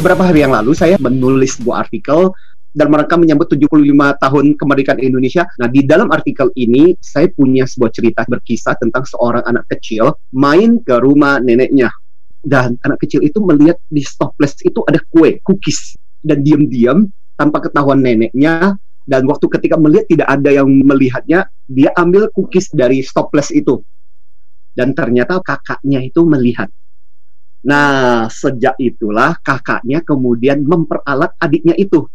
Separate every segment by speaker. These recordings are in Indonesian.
Speaker 1: beberapa hari yang lalu saya menulis sebuah artikel dan mereka menyambut 75 tahun kemerdekaan Indonesia. Nah, di dalam artikel ini saya punya sebuah cerita berkisah tentang seorang anak kecil main ke rumah neneknya. Dan anak kecil itu melihat di stopless itu ada kue, cookies. Dan diam-diam tanpa ketahuan neneknya dan waktu ketika melihat tidak ada yang melihatnya, dia ambil cookies dari stopless itu. Dan ternyata kakaknya itu melihat. Nah, sejak itulah kakaknya kemudian memperalat adiknya itu.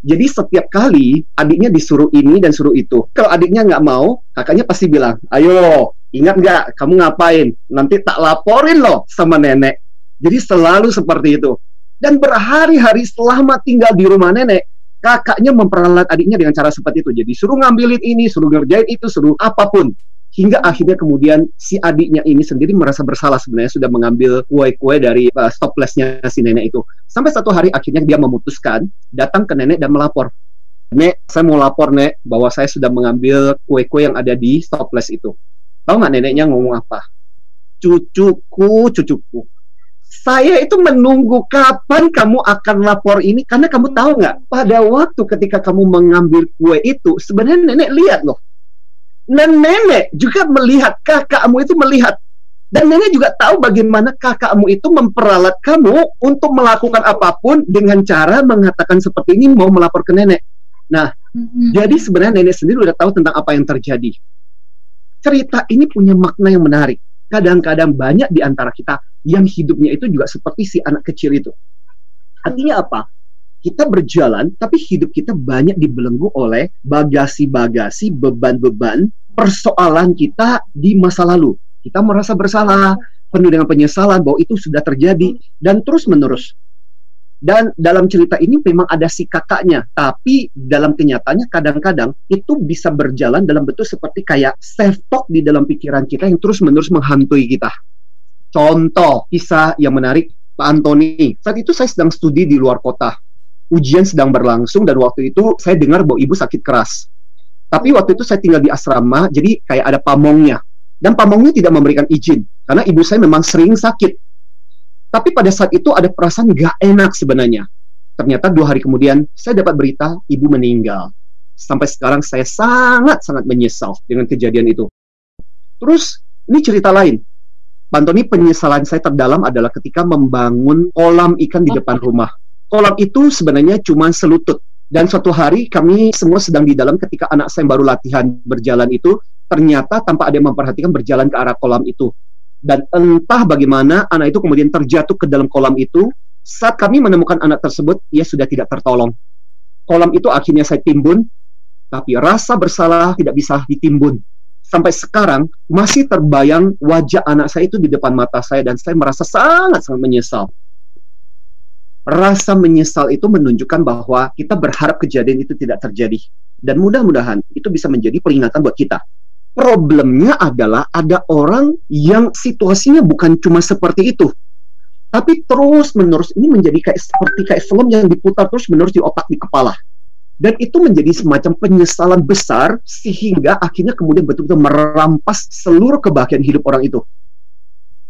Speaker 1: Jadi setiap kali adiknya disuruh ini dan suruh itu. Kalau adiknya nggak mau, kakaknya pasti bilang, ayo, ingat nggak kamu ngapain? Nanti tak laporin loh sama nenek. Jadi selalu seperti itu. Dan berhari-hari selama tinggal di rumah nenek, kakaknya memperalat adiknya dengan cara seperti itu. Jadi suruh ngambilin ini, suruh ngerjain itu, suruh apa pun hingga akhirnya kemudian si adiknya ini sendiri merasa bersalah sebenarnya sudah mengambil kue-kue dari uh, stoplessnya si nenek itu. Sampai satu hari akhirnya dia memutuskan datang ke nenek dan melapor. Nek, saya mau lapor nek bahwa saya sudah mengambil kue-kue yang ada di stopless itu. Tahu nggak neneknya ngomong apa? Cucuku, cucuku. Saya itu menunggu kapan kamu akan lapor ini karena kamu tahu nggak pada waktu ketika kamu mengambil kue itu sebenarnya nenek lihat loh dan nenek juga melihat kakakmu itu melihat dan nenek juga tahu bagaimana kakakmu itu memperalat kamu untuk melakukan apa pun dengan cara mengatakan seperti ini mau melapor ke nenek. Nah, mm-hmm. jadi sebenarnya nenek sendiri udah tahu tentang apa yang terjadi. Cerita ini punya makna yang menarik. Kadang-kadang banyak di antara kita yang hidupnya itu juga seperti si anak kecil itu. Artinya apa? kita berjalan, tapi hidup kita banyak dibelenggu oleh bagasi-bagasi, beban-beban, persoalan kita di masa lalu. Kita merasa bersalah, penuh dengan penyesalan bahwa itu sudah terjadi, dan terus-menerus. Dan dalam cerita ini memang ada si kakaknya, tapi dalam kenyataannya kadang-kadang itu bisa berjalan dalam bentuk seperti kayak self talk di dalam pikiran kita yang terus-menerus menghantui kita. Contoh kisah yang menarik Pak Antoni. Saat itu saya sedang studi di luar kota ujian sedang berlangsung dan waktu itu saya dengar bahwa ibu sakit keras. Tapi waktu itu saya tinggal di asrama, jadi kayak ada pamongnya. Dan pamongnya tidak memberikan izin, karena ibu saya memang sering sakit. Tapi pada saat itu ada perasaan gak enak sebenarnya. Ternyata dua hari kemudian, saya dapat berita ibu meninggal. Sampai sekarang saya sangat-sangat menyesal dengan kejadian itu. Terus, ini cerita lain. Pantoni penyesalan saya terdalam adalah ketika membangun kolam ikan di depan rumah kolam itu sebenarnya cuma selutut. Dan suatu hari kami semua sedang di dalam ketika anak saya baru latihan berjalan itu, ternyata tanpa ada yang memperhatikan berjalan ke arah kolam itu. Dan entah bagaimana anak itu kemudian terjatuh ke dalam kolam itu, saat kami menemukan anak tersebut, ia sudah tidak tertolong. Kolam itu akhirnya saya timbun, tapi rasa bersalah tidak bisa ditimbun. Sampai sekarang masih terbayang wajah anak saya itu di depan mata saya dan saya merasa sangat-sangat menyesal rasa menyesal itu menunjukkan bahwa kita berharap kejadian itu tidak terjadi. Dan mudah-mudahan itu bisa menjadi peringatan buat kita. Problemnya adalah ada orang yang situasinya bukan cuma seperti itu. Tapi terus-menerus ini menjadi kayak seperti kayak film yang diputar terus-menerus di otak di kepala. Dan itu menjadi semacam penyesalan besar sehingga akhirnya kemudian betul-betul merampas seluruh kebahagiaan hidup orang itu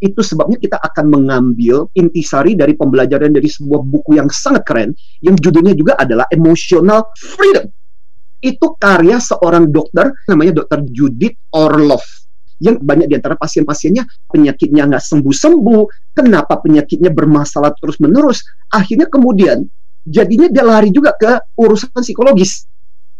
Speaker 1: itu sebabnya kita akan mengambil intisari dari pembelajaran dari sebuah buku yang sangat keren yang judulnya juga adalah Emotional Freedom. Itu karya seorang dokter namanya Dokter Judith Orlov yang banyak di antara pasien-pasiennya penyakitnya nggak sembuh-sembuh, kenapa penyakitnya bermasalah terus-menerus, akhirnya kemudian jadinya dia lari juga ke urusan psikologis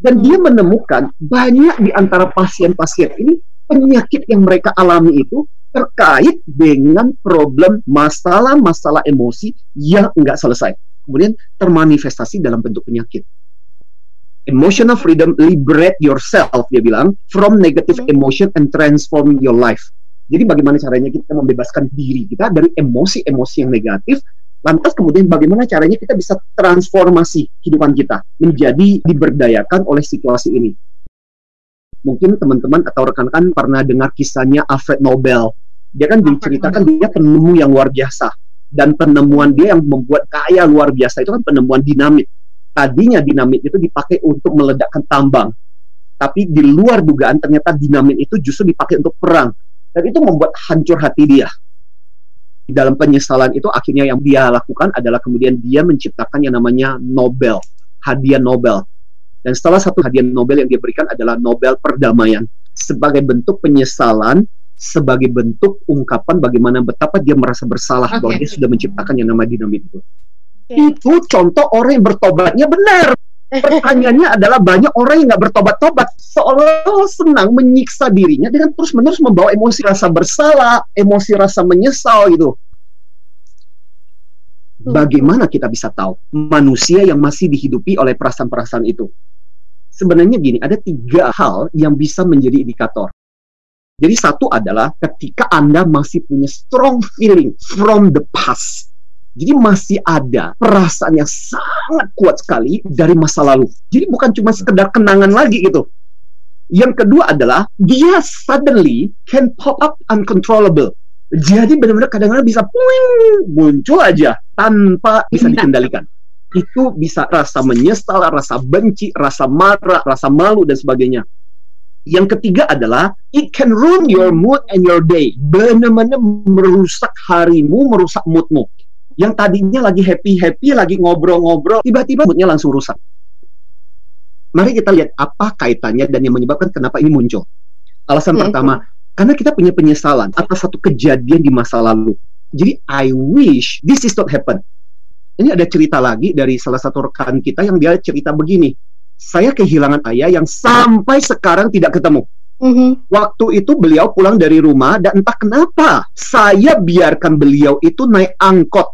Speaker 1: dan dia menemukan banyak di antara pasien-pasien ini penyakit yang mereka alami itu terkait dengan problem masalah-masalah emosi yang enggak selesai. Kemudian termanifestasi dalam bentuk penyakit. Emotional freedom, liberate yourself, dia bilang, from negative hmm. emotion and transform your life. Jadi bagaimana caranya kita membebaskan diri kita dari emosi-emosi yang negatif, lantas kemudian bagaimana caranya kita bisa transformasi kehidupan kita menjadi diberdayakan oleh situasi ini mungkin teman-teman atau rekan-rekan pernah dengar kisahnya Alfred Nobel. Dia kan diceritakan dia penemu yang luar biasa dan penemuan dia yang membuat kaya luar biasa itu kan penemuan dinamit. Tadinya dinamit itu dipakai untuk meledakkan tambang. Tapi di luar dugaan ternyata dinamit itu justru dipakai untuk perang. Dan itu membuat hancur hati dia. dalam penyesalan itu akhirnya yang dia lakukan adalah kemudian dia menciptakan yang namanya Nobel, hadiah Nobel. Dan salah satu hadiah Nobel yang dia berikan adalah Nobel perdamaian sebagai bentuk penyesalan sebagai bentuk ungkapan bagaimana betapa dia merasa bersalah okay. bahwa dia sudah menciptakan yang namanya dinamit itu. Okay. Itu contoh orang yang bertobatnya benar. Pertanyaannya adalah banyak orang yang nggak bertobat-tobat seolah-olah senang menyiksa dirinya dengan terus-menerus membawa emosi rasa bersalah, emosi rasa menyesal gitu. Hmm. Bagaimana kita bisa tahu manusia yang masih dihidupi oleh perasaan-perasaan itu? Sebenarnya gini, ada tiga hal yang bisa menjadi indikator. Jadi satu adalah ketika Anda masih punya strong feeling from the past jadi masih ada perasaan yang sangat kuat sekali dari masa lalu. Jadi bukan cuma sekedar kenangan lagi gitu. Yang kedua adalah dia suddenly can pop up uncontrollable. Jadi benar-benar kadang-kadang bisa puing, muncul aja tanpa bisa dikendalikan. Itu bisa rasa menyesal, rasa benci, rasa marah, rasa malu dan sebagainya. Yang ketiga adalah it can ruin your mood and your day. Benar-benar merusak harimu, merusak moodmu yang tadinya lagi happy-happy, lagi ngobrol-ngobrol, tiba-tiba moodnya langsung rusak. Mari kita lihat apa kaitannya dan yang menyebabkan kenapa ini muncul. Alasan hmm. pertama, karena kita punya penyesalan atas satu kejadian di masa lalu. Jadi, I wish this is not happen. Ini ada cerita lagi dari salah satu rekan kita yang dia cerita begini. Saya kehilangan ayah yang sampai sekarang tidak ketemu. Mm-hmm. Waktu itu beliau pulang dari rumah dan entah kenapa saya biarkan beliau itu naik angkot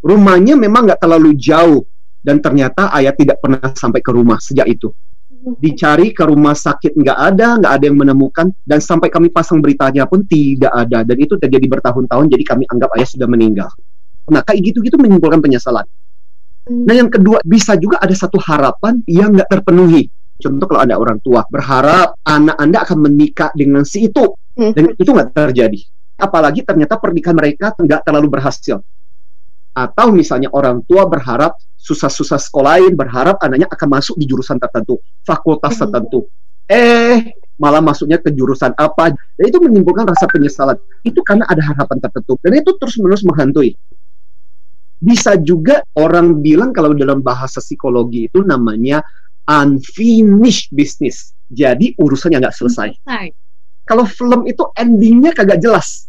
Speaker 1: rumahnya memang nggak terlalu jauh dan ternyata ayah tidak pernah sampai ke rumah sejak itu dicari ke rumah sakit nggak ada nggak ada yang menemukan dan sampai kami pasang beritanya pun tidak ada dan itu terjadi bertahun-tahun jadi kami anggap ayah sudah meninggal nah kayak gitu-gitu menyimpulkan penyesalan. Nah yang kedua bisa juga ada satu harapan yang nggak terpenuhi contoh kalau ada orang tua berharap anak anda akan menikah dengan si itu hmm. dan itu nggak terjadi apalagi ternyata pernikahan mereka nggak terlalu berhasil atau misalnya orang tua berharap susah-susah sekolahin, berharap anaknya akan masuk di jurusan tertentu, fakultas hmm. tertentu. Eh, malah masuknya ke jurusan apa. Dan itu menimbulkan rasa penyesalan. Itu karena ada harapan tertentu. Dan itu terus-menerus menghantui. Bisa juga orang bilang kalau dalam bahasa psikologi itu namanya unfinished business. Jadi urusannya nggak selesai. Kalau film itu endingnya kagak jelas.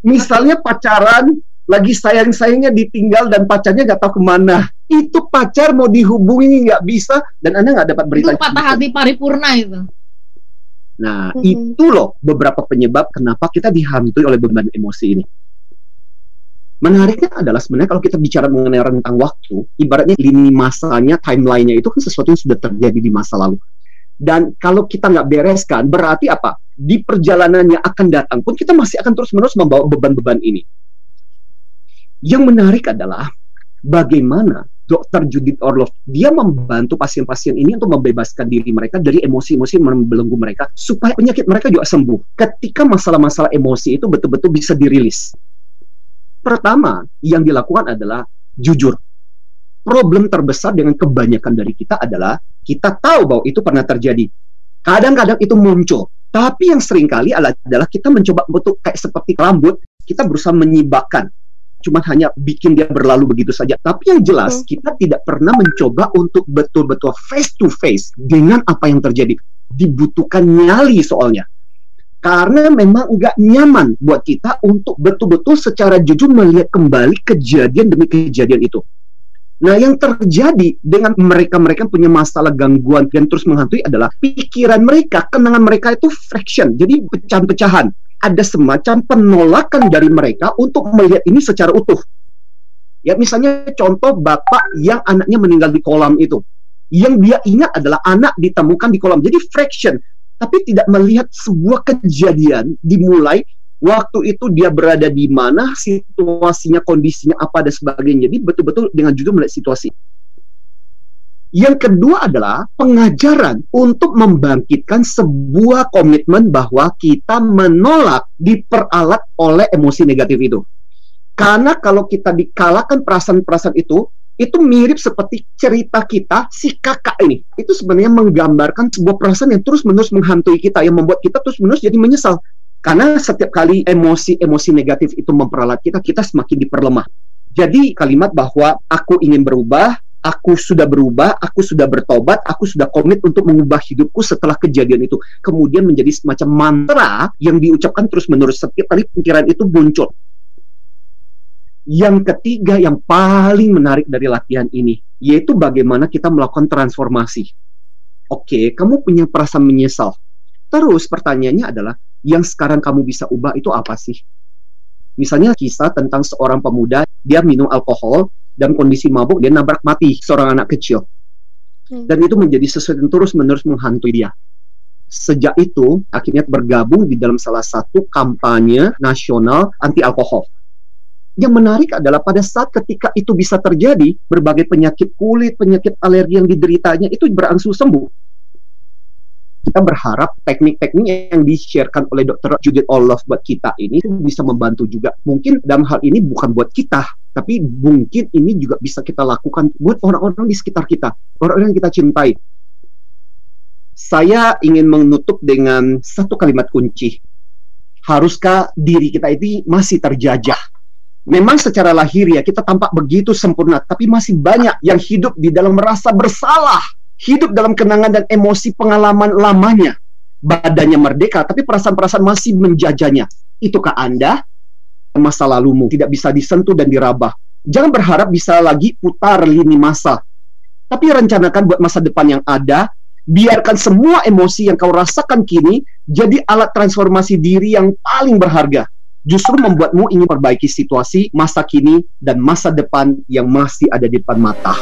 Speaker 1: Misalnya pacaran, lagi sayang-sayangnya ditinggal dan pacarnya nggak tahu ke mana. Itu pacar mau dihubungi nggak bisa dan anda nggak dapat berita.
Speaker 2: Itu patah hati paripurna itu.
Speaker 1: Nah, hmm. itu loh beberapa penyebab kenapa kita dihantui oleh beban emosi ini. Menariknya adalah sebenarnya kalau kita bicara mengenai rentang waktu, ibaratnya lini masanya, timelinenya itu kan sesuatu yang sudah terjadi di masa lalu. Dan kalau kita nggak bereskan, berarti apa? Di perjalanannya akan datang pun kita masih akan terus-menerus membawa beban-beban ini. Yang menarik adalah bagaimana Dokter Judith Orlov dia membantu pasien-pasien ini untuk membebaskan diri mereka dari emosi-emosi yang membelenggu mereka supaya penyakit mereka juga sembuh. Ketika masalah-masalah emosi itu betul-betul bisa dirilis. Pertama, yang dilakukan adalah jujur. Problem terbesar dengan kebanyakan dari kita adalah kita tahu bahwa itu pernah terjadi. Kadang-kadang itu muncul, tapi yang sering kali adalah kita mencoba bentuk kayak seperti rambut, kita berusaha menyibakkan cuma hanya bikin dia berlalu begitu saja. Tapi yang jelas hmm. kita tidak pernah mencoba untuk betul-betul face to face dengan apa yang terjadi. Dibutuhkan nyali soalnya. Karena memang nggak nyaman buat kita untuk betul-betul secara jujur melihat kembali kejadian demi kejadian itu. Nah, yang terjadi dengan mereka-mereka punya masalah gangguan yang terus menghantui adalah pikiran mereka, kenangan mereka itu fraction, jadi pecahan-pecahan ada semacam penolakan dari mereka untuk melihat ini secara utuh. Ya, misalnya contoh bapak yang anaknya meninggal di kolam itu. Yang dia ingat adalah anak ditemukan di kolam. Jadi fraction, tapi tidak melihat sebuah kejadian dimulai waktu itu dia berada di mana, situasinya, kondisinya apa dan sebagainya. Jadi betul-betul dengan jujur melihat situasi. Yang kedua adalah pengajaran untuk membangkitkan sebuah komitmen bahwa kita menolak diperalat oleh emosi negatif itu. Karena kalau kita dikalahkan perasaan-perasaan itu, itu mirip seperti cerita kita si kakak ini. Itu sebenarnya menggambarkan sebuah perasaan yang terus-menerus menghantui kita, yang membuat kita terus-menerus jadi menyesal. Karena setiap kali emosi-emosi negatif itu memperalat kita, kita semakin diperlemah. Jadi kalimat bahwa aku ingin berubah, aku sudah berubah, aku sudah bertobat, aku sudah komit untuk mengubah hidupku setelah kejadian itu. Kemudian menjadi semacam mantra yang diucapkan terus-menerus setiap kali pikiran itu muncul. Yang ketiga yang paling menarik dari latihan ini, yaitu bagaimana kita melakukan transformasi. Oke, kamu punya perasaan menyesal. Terus pertanyaannya adalah, yang sekarang kamu bisa ubah itu apa sih? Misalnya kisah tentang seorang pemuda, dia minum alkohol, dan kondisi mabuk, dia nabrak mati seorang anak kecil. Hmm. Dan itu menjadi sesuatu yang terus-menerus menghantui dia. Sejak itu, akhirnya bergabung di dalam salah satu kampanye nasional anti alkohol. Yang menarik adalah pada saat ketika itu bisa terjadi, berbagai penyakit kulit, penyakit alergi yang dideritanya itu berangsur sembuh kita berharap teknik-teknik yang di-sharekan oleh Dr. Judith Olof buat kita ini bisa membantu juga. Mungkin dalam hal ini bukan buat kita, tapi mungkin ini juga bisa kita lakukan buat orang-orang di sekitar kita, orang-orang yang kita cintai. Saya ingin menutup dengan satu kalimat kunci. Haruskah diri kita ini masih terjajah? Memang secara lahir ya kita tampak begitu sempurna, tapi masih banyak yang hidup di dalam rasa bersalah hidup dalam kenangan dan emosi pengalaman lamanya. Badannya merdeka, tapi perasaan-perasaan masih menjajanya. Itukah Anda? Masa lalumu tidak bisa disentuh dan dirabah. Jangan berharap bisa lagi putar lini masa. Tapi rencanakan buat masa depan yang ada, biarkan semua emosi yang kau rasakan kini jadi alat transformasi diri yang paling berharga. Justru membuatmu ingin perbaiki situasi masa kini dan masa depan yang masih ada di depan mata.